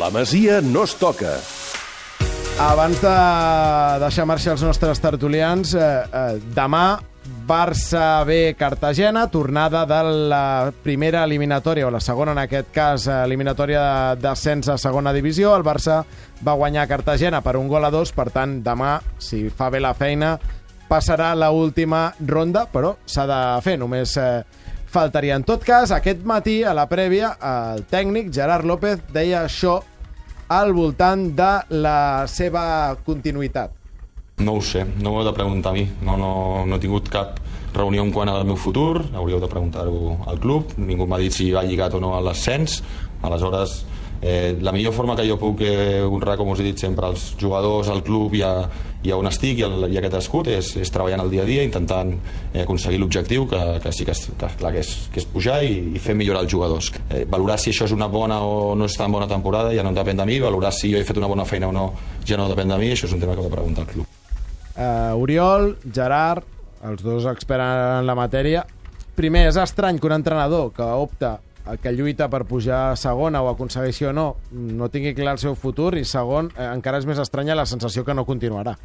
La Masia no es toca. Abans de deixar marxar els nostres tertulians, eh, eh, demà Barça B Cartagena, tornada de la primera eliminatòria, o la segona en aquest cas, eh, eliminatòria d'ascens a segona divisió. El Barça va guanyar Cartagena per un gol a dos, per tant, demà, si fa bé la feina, passarà la última ronda, però s'ha de fer, només eh, faltaria. En tot cas, aquest matí, a la prèvia, el tècnic Gerard López deia això al voltant de la seva continuïtat. No ho sé, no m'ho heu de preguntar a mi. No, no, no he tingut cap reunió en quant al meu futur, hauríeu de preguntar-ho al club. Ningú m'ha dit si va lligat o no a l'ascens. Aleshores, eh, la millor forma que jo puc eh, honrar, com us he dit sempre, als jugadors, al club i a, i a on estic i, el, i a aquest escut és, és treballant el dia a dia, intentant eh, aconseguir l'objectiu, que, que sí que és, que, clar, que és, que és pujar i, i fer millorar els jugadors. Eh, valorar si això és una bona o no és tan bona temporada ja no depèn de mi, valorar si jo he fet una bona feina o no ja no depèn de mi, això és un tema que de preguntar al club. Uh, Oriol, Gerard, els dos experts en la matèria. Primer, és estrany que un entrenador que opta que lluita per pujar a segona o aconsegueixi o no, no tingui clar el seu futur i segon, eh, encara és més estranya la sensació que no continuarà.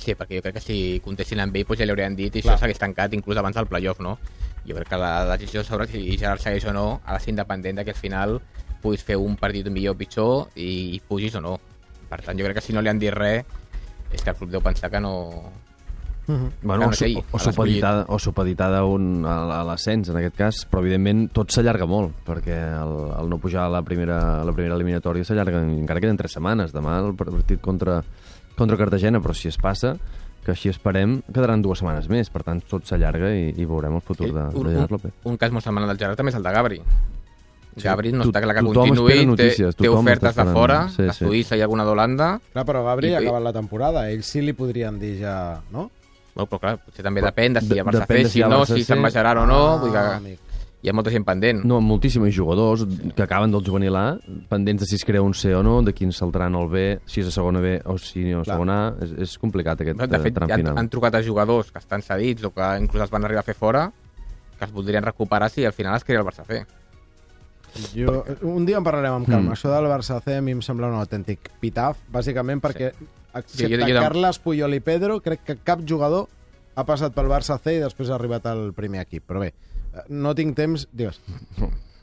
Sí, perquè jo crec que si contestin amb ell doncs ja li haurien dit i Clar. això s'hagués tancat inclús abans del playoff, no? Jo crec que la decisió sobre si Gerard segueix o no ha de ser independent de que al final puguis fer un partit millor o pitjor i, i pugis o no. Per tant, jo crec que si no li han dit res és que el club deu pensar que no... Bueno, Que o, o supeditada, o supeditada un, a, a l'ascens, en aquest cas, però evidentment tot s'allarga molt, perquè el, el no pujar a la primera, a la primera eliminatòria s'allarga, encara queden tres setmanes, demà el partit contra, contra Cartagena, però si es passa, que així esperem, quedaran dues setmanes més, per tant tot s'allarga i, i veurem el futur de, un, de Gerard López. un, un cas molt semblant del Gerard també és el de Gabri. Gabri no to- està clar que continuï, té, notícies, té tothom ofertes de fora, Sí, de sí. Suïssa i alguna d'Holanda, Clar, però Gabri I- ha acabat la temporada. Ells sí li podrien dir ja... No? Bueno, però clar, potser també depèn de si de- el Barça fer, si si no, si se'n baixaran o no, vull Ah, que amic. hi ha molta gent pendent. No, moltíssims jugadors que acaben del juvenil A, pendents de si es crea un C o no, de quins saltaran al B, si és a segona B o si no a segona A. És, és complicat aquest de eh, fet, tram han, final. han trucat a jugadors que estan cedits o que inclús els van arribar a fer fora, que es voldrien recuperar si al final es crea el Barça C. Jo, un dia en parlarem amb calma. Mm. Això del Barça C a mi em sembla un autèntic pitaf, bàsicament perquè, excepte Jo- jo- jo- Carles Puyol i Pedro, crec que cap jugador ha passat pel Barça C i després ha arribat al primer equip. Però bé, eh, no tinc temps... Digues.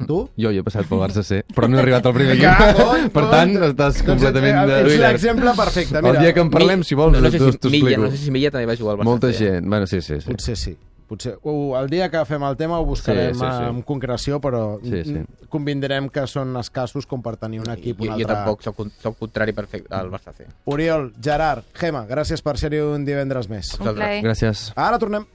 Tu? Jo hi he passat pel Barça C, però no he arribat al primer equip. en per tant, estàs Doncs completament... ets- de- Ets l'exemple perfecte. Mira, el dia que en parlem, si vols, no, no sé si t'ho Milla, explico. no sé si Milla també va jugar al Barça Molta C. gent. Bueno, sí, sí, sí. Potser sí. Potser, uh, el dia que fem el tema ho buscarem Sí, sí, sí. amb concreció, però Sí, sí. convindrem que són escassos com per tenir un equip un jo, altre... jo tampoc soc, soc contrari perfecte al Barça C. Oriol, Gerard, Gema, gràcies per ser-hi un divendres més. Un plaer. Gràcies. Ara tornem.